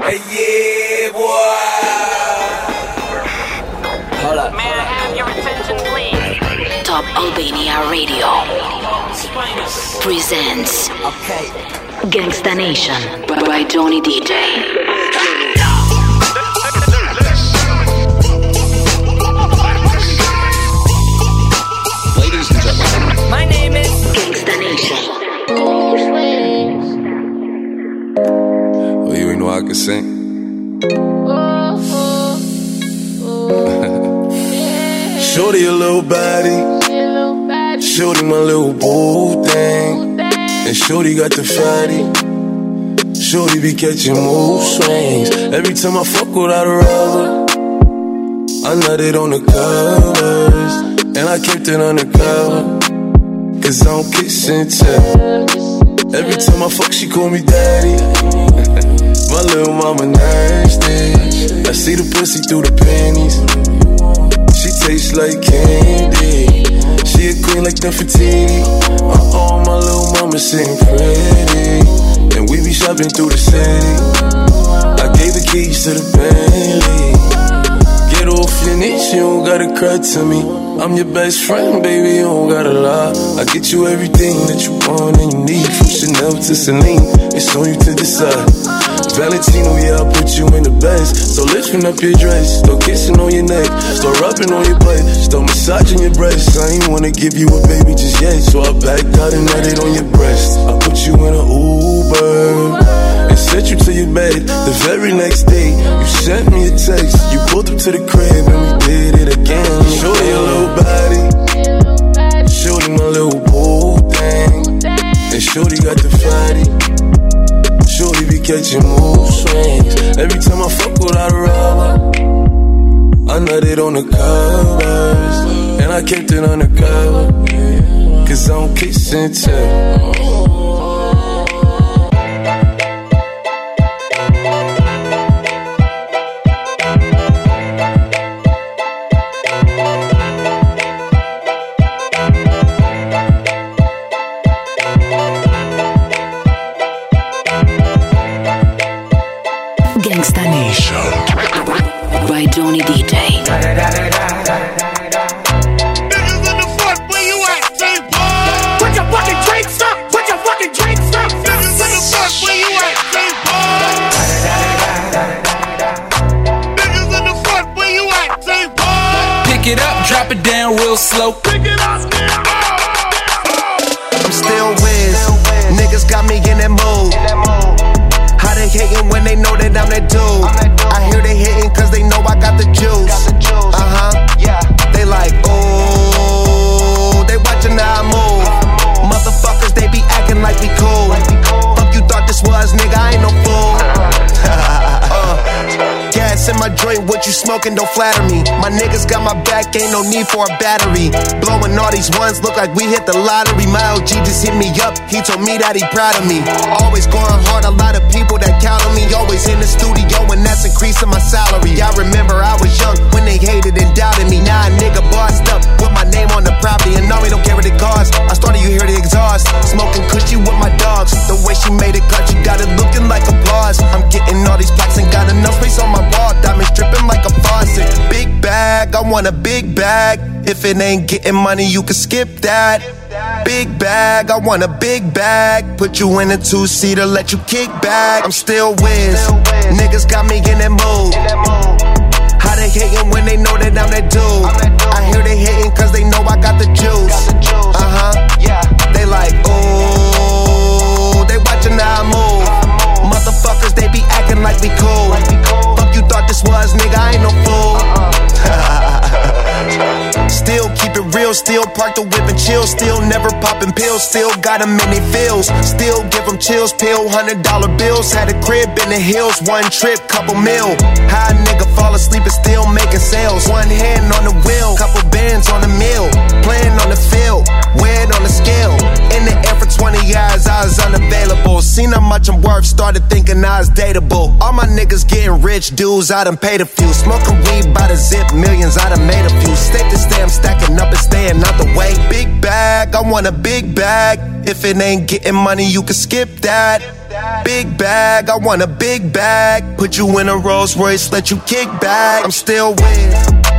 Hey, yeah, boy. Hold up. May I have your attention, please? Top Albania Radio presents Okay. Gangsta Nation by Johnny DJ. Ladies and gentlemen, My name is. Gangsta Nation. Could sing. Shorty a little body, Shorty my little boo thing, and Shorty got the fatty. Shorty be catching mood swings. Every time I fuck without a rubber, I nutted on the covers, and I kept it undercover. Cause I don't kiss and tell. Every time I fuck, she call me daddy. My little mama nasty. I see the pussy through the panties. She tastes like candy. She a queen like Nefertiti. Uh oh, my little mama sitting pretty. And we be shopping through the city. I gave the keys to the Bentley. Get off your knees, you don't gotta cry to me. I'm your best friend, baby, you don't gotta lie. I get you everything that you want and you need. From Chanel to Celine, it's on you to decide. Valentino, yeah, I put you in the best. So lifting up your dress, start kissing on your neck, start rubbing on your butt, start massaging your breasts. I ain't wanna give you a baby just yet, so I backed out and nutted on your breast. I put you in an Uber and sent you to your bed. The very next day, you sent me a text. You pulled up to the crib and we did it again. Shorty a little body, shorty my little boo thing, and shorty got the fatty. Shorty be catching mood swings. Every time I fuck without a rubber, I nutted on the covers, and I kept it undercover. Cause I don't kiss and tell. It up, drop it down real slow. Pick it up now. I'm still whiz. Niggas got me in that mood. How they hating when they know that I'm that dude? I hear they hating cause they know I got the juice. Uh huh. Yeah. They like, ooh. They watching how I move. Motherfuckers, they be acting like we cool. Fuck you thought this was, nigga, I ain't no fool. Uh, In my joint, what you smoking, don't flatter me. My niggas got my back, ain't no need for a battery. Blowing all these ones, look like we hit the lottery. My OG just hit me up, he told me that he proud of me. Always going hard, a lot of people that count on me. Always in the studio, and that's increasing my salary. I remember want a big bag. If it ain't getting money, you can skip that. Big bag, I want a big bag. Put you in a two seater, let you kick back. I'm still whiz. Niggas got me in that mood. How they hating when they know that I'm that dude? I hear they hating cause they know I got the juice. Uh huh. Yeah. They like, ooh. They watching how I move. Motherfuckers, they be acting like we cool. Fuck you thought this was, nigga, I ain't no fool. It real, still park the whip and chill. Still never popping pills, still got them in they feels. Still give them chills, pill, hundred dollar bills. Had a crib in the hills, one trip, couple mil. High nigga fall asleep and still making sales. One hand on the wheel, couple bands on the mill. Playing on the field, weighed on the scale. In the air for 20 years, I was unavailable. Seen how much I'm worth, started thinking I was dateable. All my niggas getting rich, dudes, I done paid a few. Smoking weed by the zip, millions, I done made a few. Stick to stay, I'm stacking up staying out the way. Big bag, I want a big bag. If it ain't getting money, you can skip that. Big bag, I want a big bag. Put you in a Rolls Royce, let you kick back. I'm still with.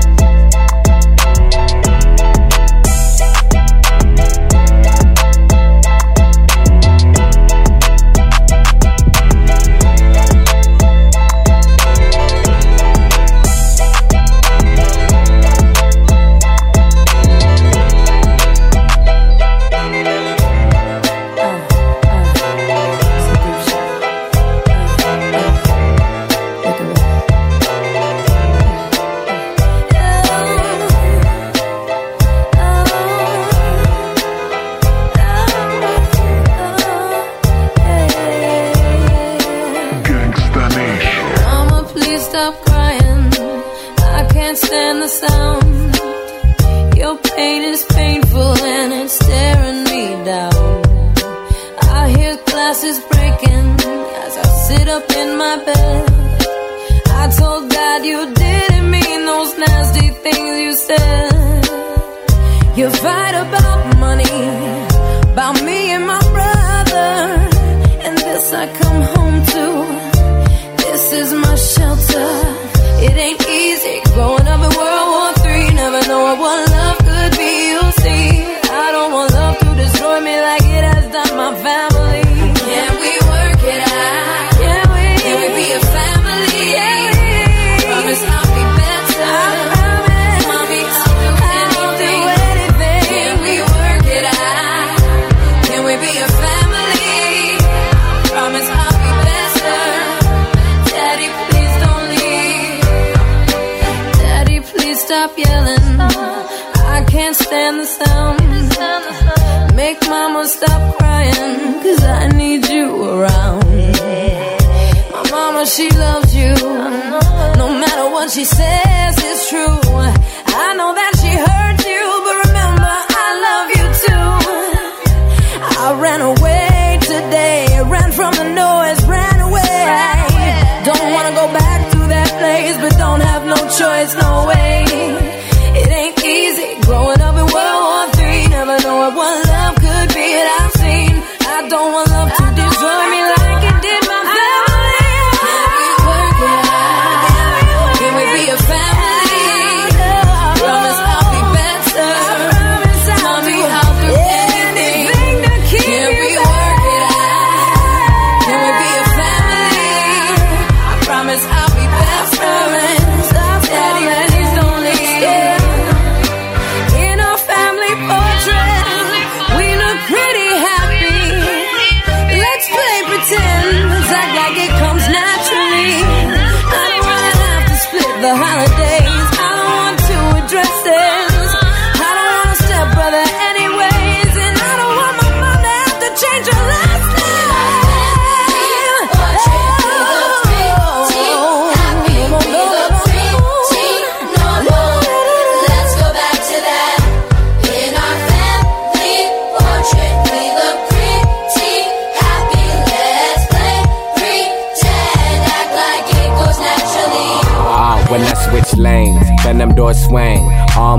Can't stand the sound. Your pain is painful and it's tearing me down. I hear glasses breaking as I sit up in my bed. I told God you didn't mean those nasty things you said. You fight about money, about me and my brother, and this I come home she says, it's true. I know that she hurt you, but remember, I love you too. I ran away today, ran from the noise, ran away. Don't wanna go back to that place, but don't have no choice, no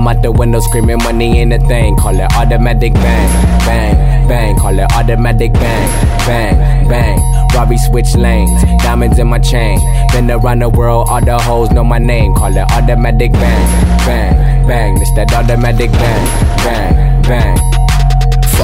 Arm out the window screaming money in a thing. Call it automatic bang, bang, bang. Call it automatic bang, bang, bang. Robbie switch lanes, diamonds in my chain. Been around the world, all the hoes know my name. Call it automatic bang, bang, bang. It's that automatic bang, bang, bang.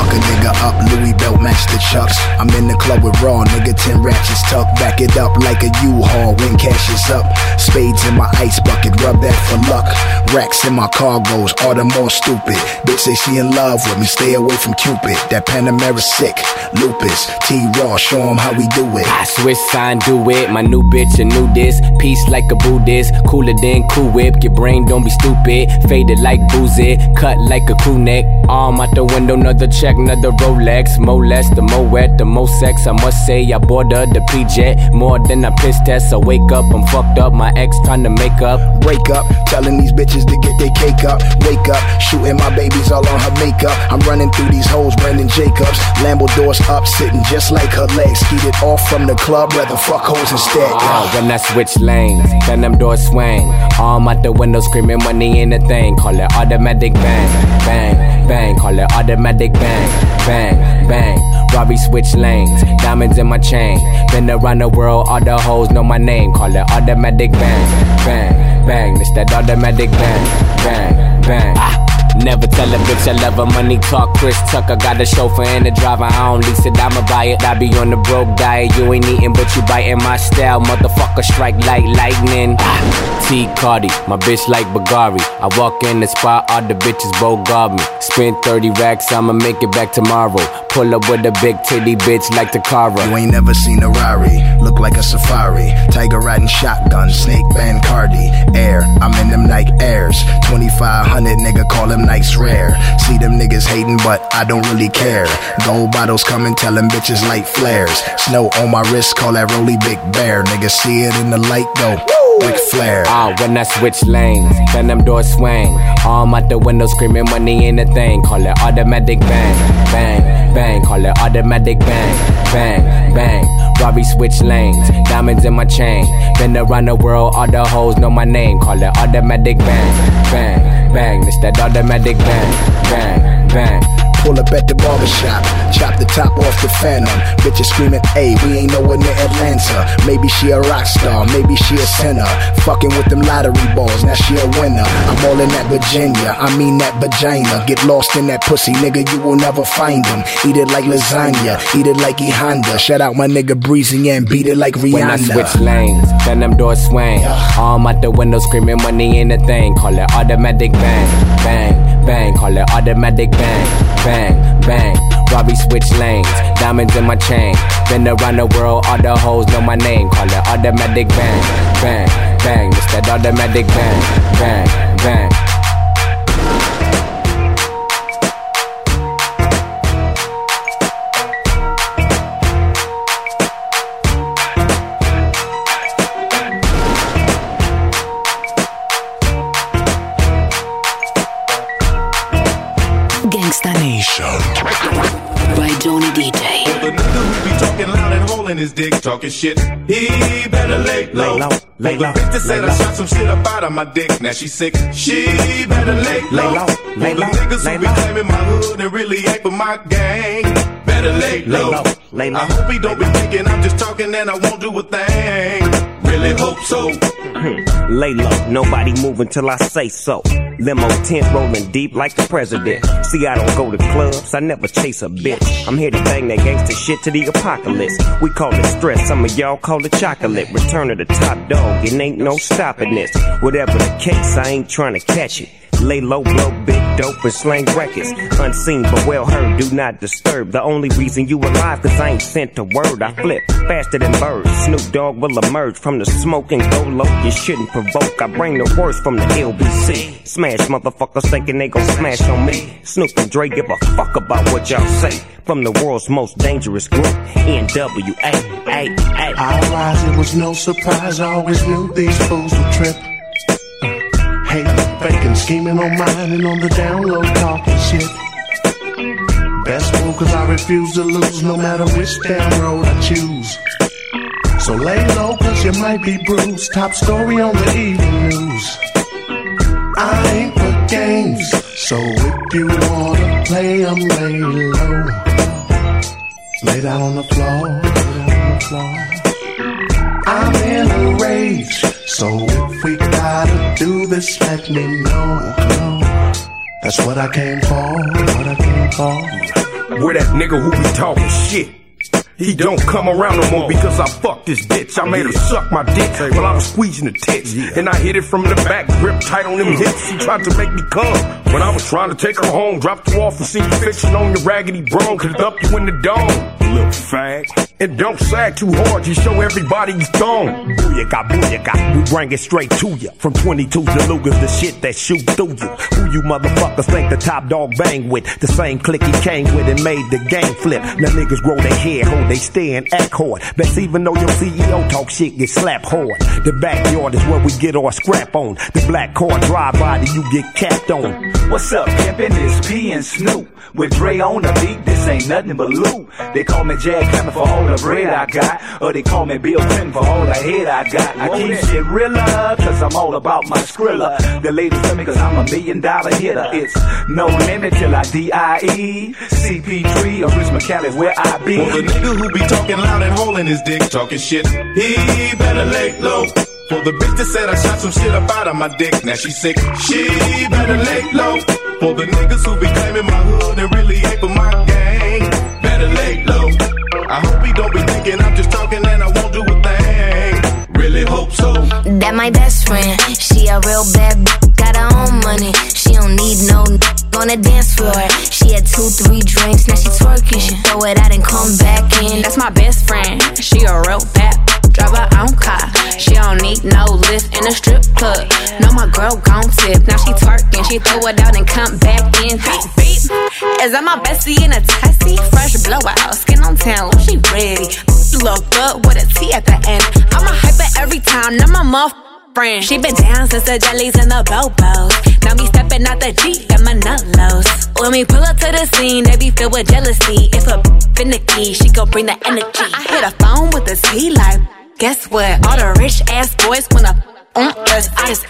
Fuck a nigga up, Louis belt match the chucks. I'm in the club with raw nigga, 10 ratchets tucked. Back it up like a U-Haul when cash is up. Spades in my ice bucket, rub that for luck. Racks in my cargoes, all the more stupid. Bitch say she in love with me, stay away from Cupid. That Panamera sick, lupus. T-Raw, show 'em how we do it. I switch sign, do it. My new bitch, a new this. Peace like a Buddhist. Cooler than Cool Whip. Your brain don't be stupid. Faded like boozy. Cut like a crew neck. Arm out the window, another check, another Rolex. More less, the more wet, the more sex. I must say, I bought her the P-Jet. More than a piss test. I wake up, I'm fucked up. My ex trying to make up. Wake up, telling these bitches to get their cake up. Wake up, shooting my babies all on her makeup. I'm running through these hoes, Brandon Jacobs. Lambo doors up, sitting just like her legs. Skeeted off from the club, rather fuck hoes instead. Ah, when I switch lanes, then them doors swing. Arm out the window screaming money ain't a thing. Call it automatic bang, bang, bang. Call it automatic bang, bang, bang. Robbie switch lanes, diamonds in my chain. Been around the world, all the hoes know my name. Call it automatic bang, bang, bang. It's that automatic bang, bang, bang. Ah. Never tell a bitch I love her. Money talk, Chris Tucker. Got a chauffeur and a driver. I don't lease it, I'ma buy it. I be on the broke diet. You ain't eating, but you biting my style. Motherfucker, strike like lightning. Ah. T Cardi, my bitch like Bagari. I walk in the spot, all the bitches both guard me. Spend 30 racks, I'ma make it back tomorrow. Pull up with a big titty bitch like the Cara. You ain't never seen a Rari, look like a safari. Tiger riding shotgun, snake band Cardi. Air, I'm in them Nike Airs. 2500 nigga call them nights rare. See them niggas hating, but I don't really care. Gold bottles coming, tell them bitches light flares. Snow on my wrist, call that Rolly Big Bear. Nigga, see it in the light, go. Ric Flair. Ah, when I switch lanes, then them doors swing. Arm out the window screaming money in a thing. Call it automatic bang, bang, bang. Call it automatic bang, bang, bang. Robbie switch lanes, diamonds in my chain. Been around the world, all the hoes know my name. Call it automatic bang, bang, bang. It's that automatic bang, bang, bang. Pull up at the barbershop, chop the top off the phantom. Bitches screaming, hey, we ain't nowhere near Atlanta. Maybe she a rock star, maybe she a sinner. Fucking with them lottery balls, now she a winner. I'm all in that Virginia, I mean that vagina. Get lost in that pussy, nigga, you will never find them. Eat it like lasagna, eat it like E Honda. Shout out my nigga Breezy and beat it like Rihanna. When I switch lanes, then them doors swing. Arm out the window screaming money ain't a thing. Call it automatic bang, bang, bang. Call it automatic bang, bang, bang. Bang. Robbie switch lanes, diamonds in my chain. Been around the world, all the hoes know my name. Call it automatic bang, bang, bang. It's that automatic bang, bang, bang. Talking shit, he better lay low. Lay low, lay low, said I shot some shit up out of my dick, now she sick, she better lay low. Lay low, lay the low, niggas lay who be claiming my hood and really ain't for my gang, better lay low. low, lay low. I hope he don't be thinking I'm just talking and I won't do a thing. Really hope so. Hmm. Lay low, nobody moving till I say so. Limo tent rolling deep like the president. See, I don't go to clubs, I never chase a bitch. I'm here to bang that gangster shit to the apocalypse. We call it stress, some of y'all call it chocolate. Return of the top dog, it ain't no stopping this. Whatever the case, I ain't trying to catch it. Lay low, blow big dope and slang records. Unseen but well heard, do not disturb. The only reason you alive, cause I ain't sent a word. I flip faster than birds. Snoop Dogg will emerge from the smoke and go low. You shouldn't provoke. I bring the worst from the LBC. Smash motherfuckers thinking they gon' smash on me. Snoop and Dre give a fuck about what y'all say. From the world's most dangerous group, NWA. I rise, it was no surprise. I always knew these fools would trip. Faking, scheming on mine and on the download talking shit. Best move cause I refuse to lose no matter which damn road I choose. So lay low cause you might be bruised. Top story on the evening news. I ain't for games. So if you wanna play, I'm lay low. Lay down on the floor, lay down on the floor. I'm in a rage. So if we gotta do this, let me know. That's what I came for, what I came for. Where that nigga who be talking shit. He don't come around no more because I fucked this bitch. I made her suck my dick while I was squeezing the tits. And I hit it from the back, grip tight on them hips. She tried to make me come. When I was trying to take her home, dropped you off and see you fixing on your raggedy bro. Could dump you in the dome. Little fag. And don't sag too hard, you show everybody you strong. Booyaka, booyaka, we bring it straight to you. From 22s to Lugas, the shit that shoot through you. Who you motherfuckers think the top dog bang with? The same clique he came with and made the game flip. Now niggas grow their hair, hold they stay and act hard. Best even though your CEO talk shit, get slapped hard. The backyard is where we get our scrap on. The black car drive by that you get capped on. What's up, pimpin'? It's P and Snoop. With Dre on the beat, this ain't nothing but loot. They call me Jack Clement for all the bread I got. Or they call me Bill Clinton for all the head I got. I keep shit realer, cause I'm all about my skrilla. The ladies tell me cause I'm a million dollar hitter. It's no limit till I D.I.E. CP3 or Rich McCallum where I be. For the nigga who be talking loud and holding his dick, talking shit, he better lay low. For the bitch that said I shot some shit up out of my dick, now she sick, she better lay low. For the niggas who be claiming my hood and really ain't for my gang, better lay low. I hope he don't be thinking I'm just talking and I won't do a thing. Really hope so. That my best friend. She a real bad b- got her own money. She don't need no n- on the dance floor. She had two, three drinks, now she twerking. She throw it out and come back in. That's my best friend. She a real bad drive her own car. Don't need no lift in a strip club. No, my girl gon' tip. Now she twerking, she throw it out and come back in. Beep, beep. Is that my bestie in a taxi? Fresh blowout, skin on town, she ready. Look good with a T at the end. I'm a hyper every time, now my muff friend. She been down since the jellies and the bobos. Now me stepping out the Jeep, got my nut lows. When we pull up to the scene, they be filled with jealousy. If a finicky, she gon' bring the energy. I hit a phone with a T like, guess what? All the rich ass boys wanna on us. I just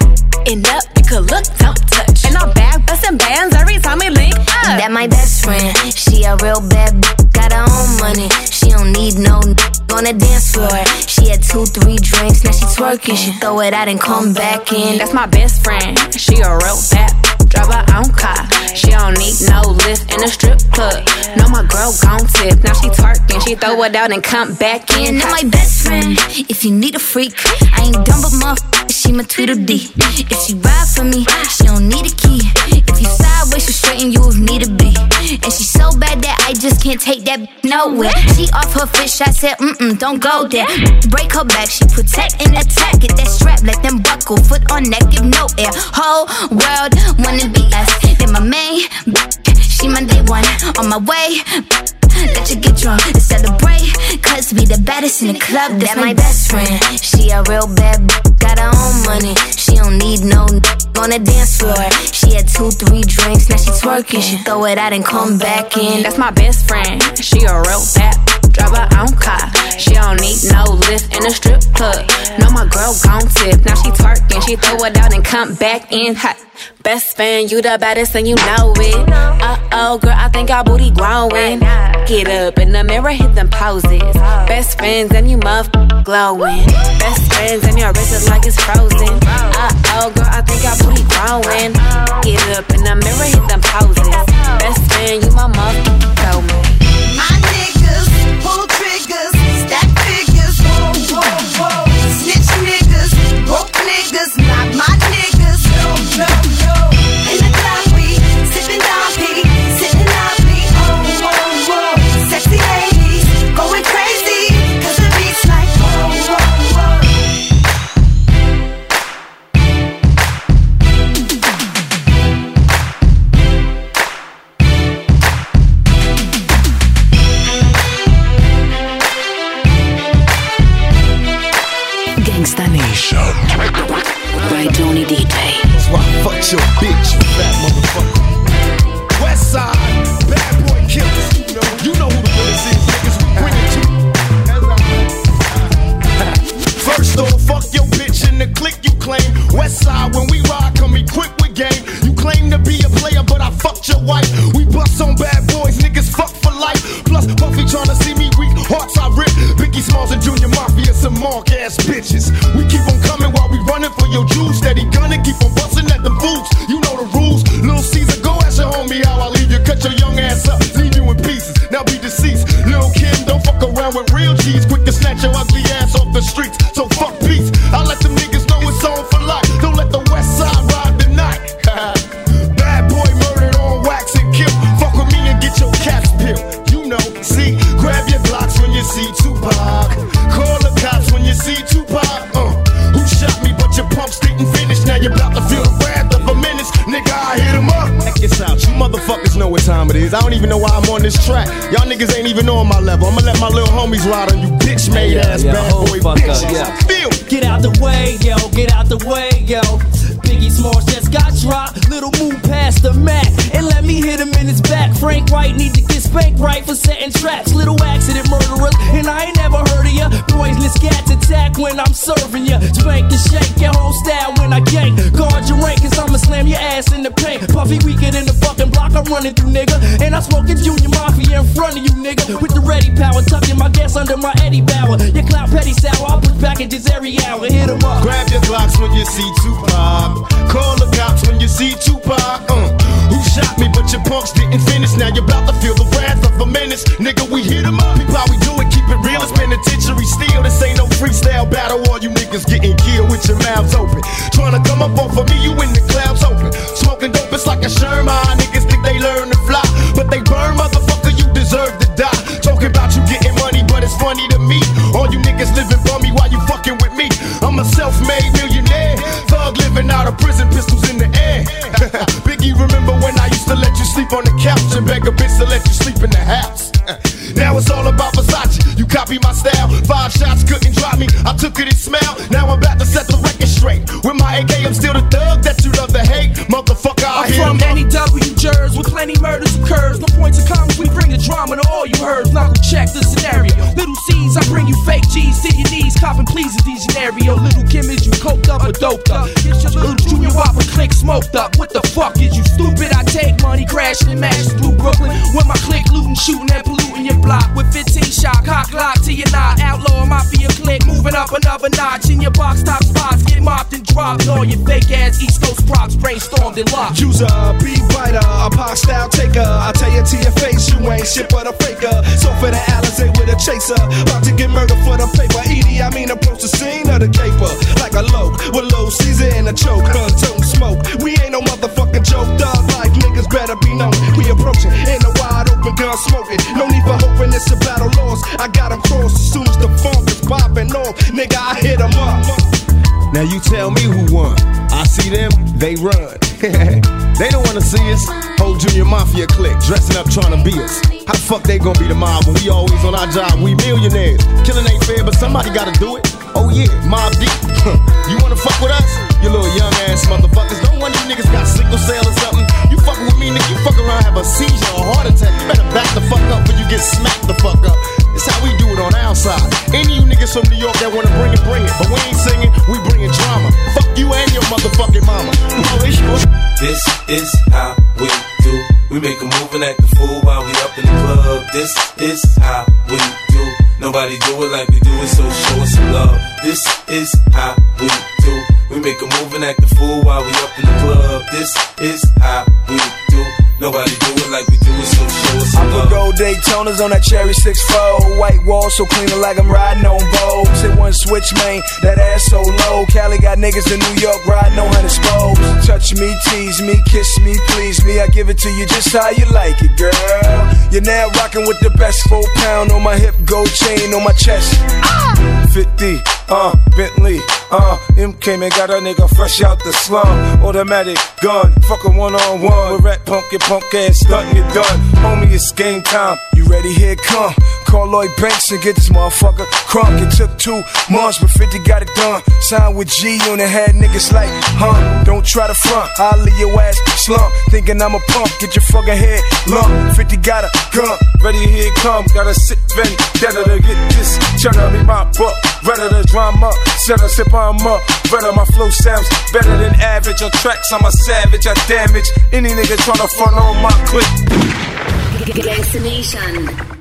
end up, you could look, don't touch. And I'm back busting bands every time we link up. That my best friend. She a real bad b- got her own money. She don't need no n- on the dance floor. She had two, three drinks, now she twerking. She throw it out and come back in. That's my best friend. She a real bad drive her own car. She don't need no lift in a strip club. No, my girl gon' tip. Now she twerking, she throw it out and come back in. And my best friend, if you need a freak, I ain't dumb but my she my Tweedledee. If she ride for me, she don't need a key. If you sideways, she straighten you if need to be. And she so bad that I just can't take that nowhere. She off her fish, I said, mm mm, don't go there. Break her back, she protect and attack. Get that strap, let them buckle, foot on neck, give no air. Whole world wanna be us. Then my main, she my day one. On my way, let you get drunk and celebrate. Cause we the baddest in the club, that's my best friend. She a real bad b- got own money. She don't need no on the dance floor. She had two, three drinks, now she twerking. She throw it out and come back in. That's my best friend. She a real bad drive her own car. She don't need no lift in a strip club. No, my girl gon' tip. Now she twerking, she throw it out and come back in hot. Best friend, you the baddest and you know it. Uh oh, girl, I think our booty growing. Get up in the mirror, hit them poses. Best friends and you muff glowing. Best friends and your wrist is like it's frozen. Uh oh, girl, I think our booty growing. Get up in the mirror, hit them poses. Best friend, you my muff glowing. First off, fuck your bitch in the clique you claim. West side, when we ride, come equipped with game. You claim to be a player, but I fucked your wife. We bust on bad boys, niggas fuck for life. Plus, Puffy tryna see me weak, hearts I rip. Biggie Smalls and Junior Mafia, some mark ass bitches. We keep on coming while we running for your juice. Steady gunning, keep on busting at the fools. You know the rules. Little Caesar, go ask your homie how I leave you. Cut your young ass up, leave you in pieces. Now be deceased. Lil Kim, don't fuck around with real cheese. Quick to snatch your ugly ass off the streets. What time it is. I don't even know why I'm on this track. Y'all niggas ain't even on my level. I'ma let my little homies ride on you bitch made ass yeah, bad oh, boy fuck up, bitches. yeah. Feel. Get out the way, yo, get out the way, yo. Biggie Smalls just got dropped. Little move past the Mac and let me hit him in his back. Frank White need to get spanked right for setting traps. Little accident murderers, and I ain't never heard of ya. Poisonous cats attack when I'm serving ya. Spank the shake, your whole style when I gank. Guard your rank, cause I'ma slam your ass in the paint. Puffy weaker than the fucking block I'm running through, nigga. And I'm smoking Junior Mafia in front of you, nigga. With the ready power, tucking my gas under my Eddie Bauer. Your clout petty sour, packages every hour. Hit 'em up. Grab your Glocks when you see Tupac. Call the cops when you see Tupac. Uh, who shot me, but your punks didn't finish. Now you're about to feel the wrath of a menace. Nigga, we hit 'em up. Peep how we do it, keep it real. It's penitentiary steel. This ain't no freestyle battle. All you niggas getting killed with your mouths open. Trying to come up off of me, you in the clouds open. Smoking dope, it's like a Sherman. Niggas think they learn to fly, but they burn, motherfucker. You deserve to die. Talking about you getting money, but it's funny to me. All you niggas living bummy a self-made millionaire, thug living out of prison, pistols in the air. Biggie, remember when I used to let you sleep on the couch and beg a bitch to let you sleep in the house? Now it's all about Versace. You copy my style. Five shots couldn't drop me. I took it and smell. Now I'm about to set the record straight. With my AK, I'm still the thug that you love to hate. Motherfucker, I I'm hear from any W jurors with plenty murders occurs. No points of comments, we bring the drama to all you heard. Knuckle check the scenario. Little C's, I bring you fake G's to your knees. Copping pleases these scenario. Coked up or doped up. Get your little junior whopper click smoked up. What the fuck is you stupid? I take money crashing and mashes through Brooklyn. With my click looting, shooting and polluting your block. With 15 shot, cock lock to your knot. Outlaw mafia click, moving up another notch. In your box top spots, get mopped and dropped. All your fake ass East Coast props brainstormed and locked. User, be writer, a pop style taker. I tell you to your face, you ain't shit but a faker. So for the Alizé with a chaser, about to get murdered for the paper. E.D.I. Mean approach the scene of the caper loke with low Caesar in a choke. Don't smoke. We ain't no motherfucking joke. Dog like niggas better be known. We approaching in a wide open gun smoking. No need for hoping it's a battle lost. I got 'em crossed as soon as the funk is popping off. Nigga, I hit up. Now you tell me who won. I see them, they run. they don't wanna see us. Whole junior mafia clique dressing up trying to be us. How the fuck they gonna be the mob when we always on our job? We millionaires. Killing ain't fair, but somebody gotta do it. Oh yeah, Mobb Deep. you wanna fuck with us? You little young ass motherfuckers. Don't wonder you niggas got sickle cell or something. You fucking with me, nigga. You fuck around, have a seizure or a heart attack. You better back the fuck up when you get smacked the fuck up. It's how we do it on our side. Any you niggas from New York that wanna bring it, bring it. But we ain't singing, we bringing drama. Fuck you and your motherfucking mama. This is how we make a move and act a fool while we up in the club. This is how we do. Nobody do it like we do it, so show us some love. This is how we do. We make a move and act a fool while we up in the club. This is how we do. Nobody do it like we do it, so show us I some put love. gold Daytonas on that cherry 6-4. White wall so clean like I'm riding on Vogue. Hit one switch, man, that ass so low. Cali got niggas in New York riding on hundred spokes. Touch me, tease me, kiss me, please me. I give it to you just how you like it, girl. You're now rocking with the best four pound on my hip, gold chain on my chest. Ah! 50, uh, Bentley, uh, MK and got a nigga fresh out the slum. Automatic gun, fuck a one on one. With rat punk, your punk ass stuntin' you done. Homie, it's game time. You ready? Here come. Call Lloyd Banks and get this motherfucker crunk. It took two months, but 50 got it done. Signed with G on the head, niggas like, huh? Don't try to front, I'll leave your ass slump. Thinking I'm a punk, get your fucking head lump. 50 got a gun, ready, here it come. Gotta sit vendetta to get this. Tryna be my buck, better the drama. Set a sip on up, better my flow sounds better than average. On tracks, I'm a savage, I damage any nigga tryna front on my clip. Gangsta Nation.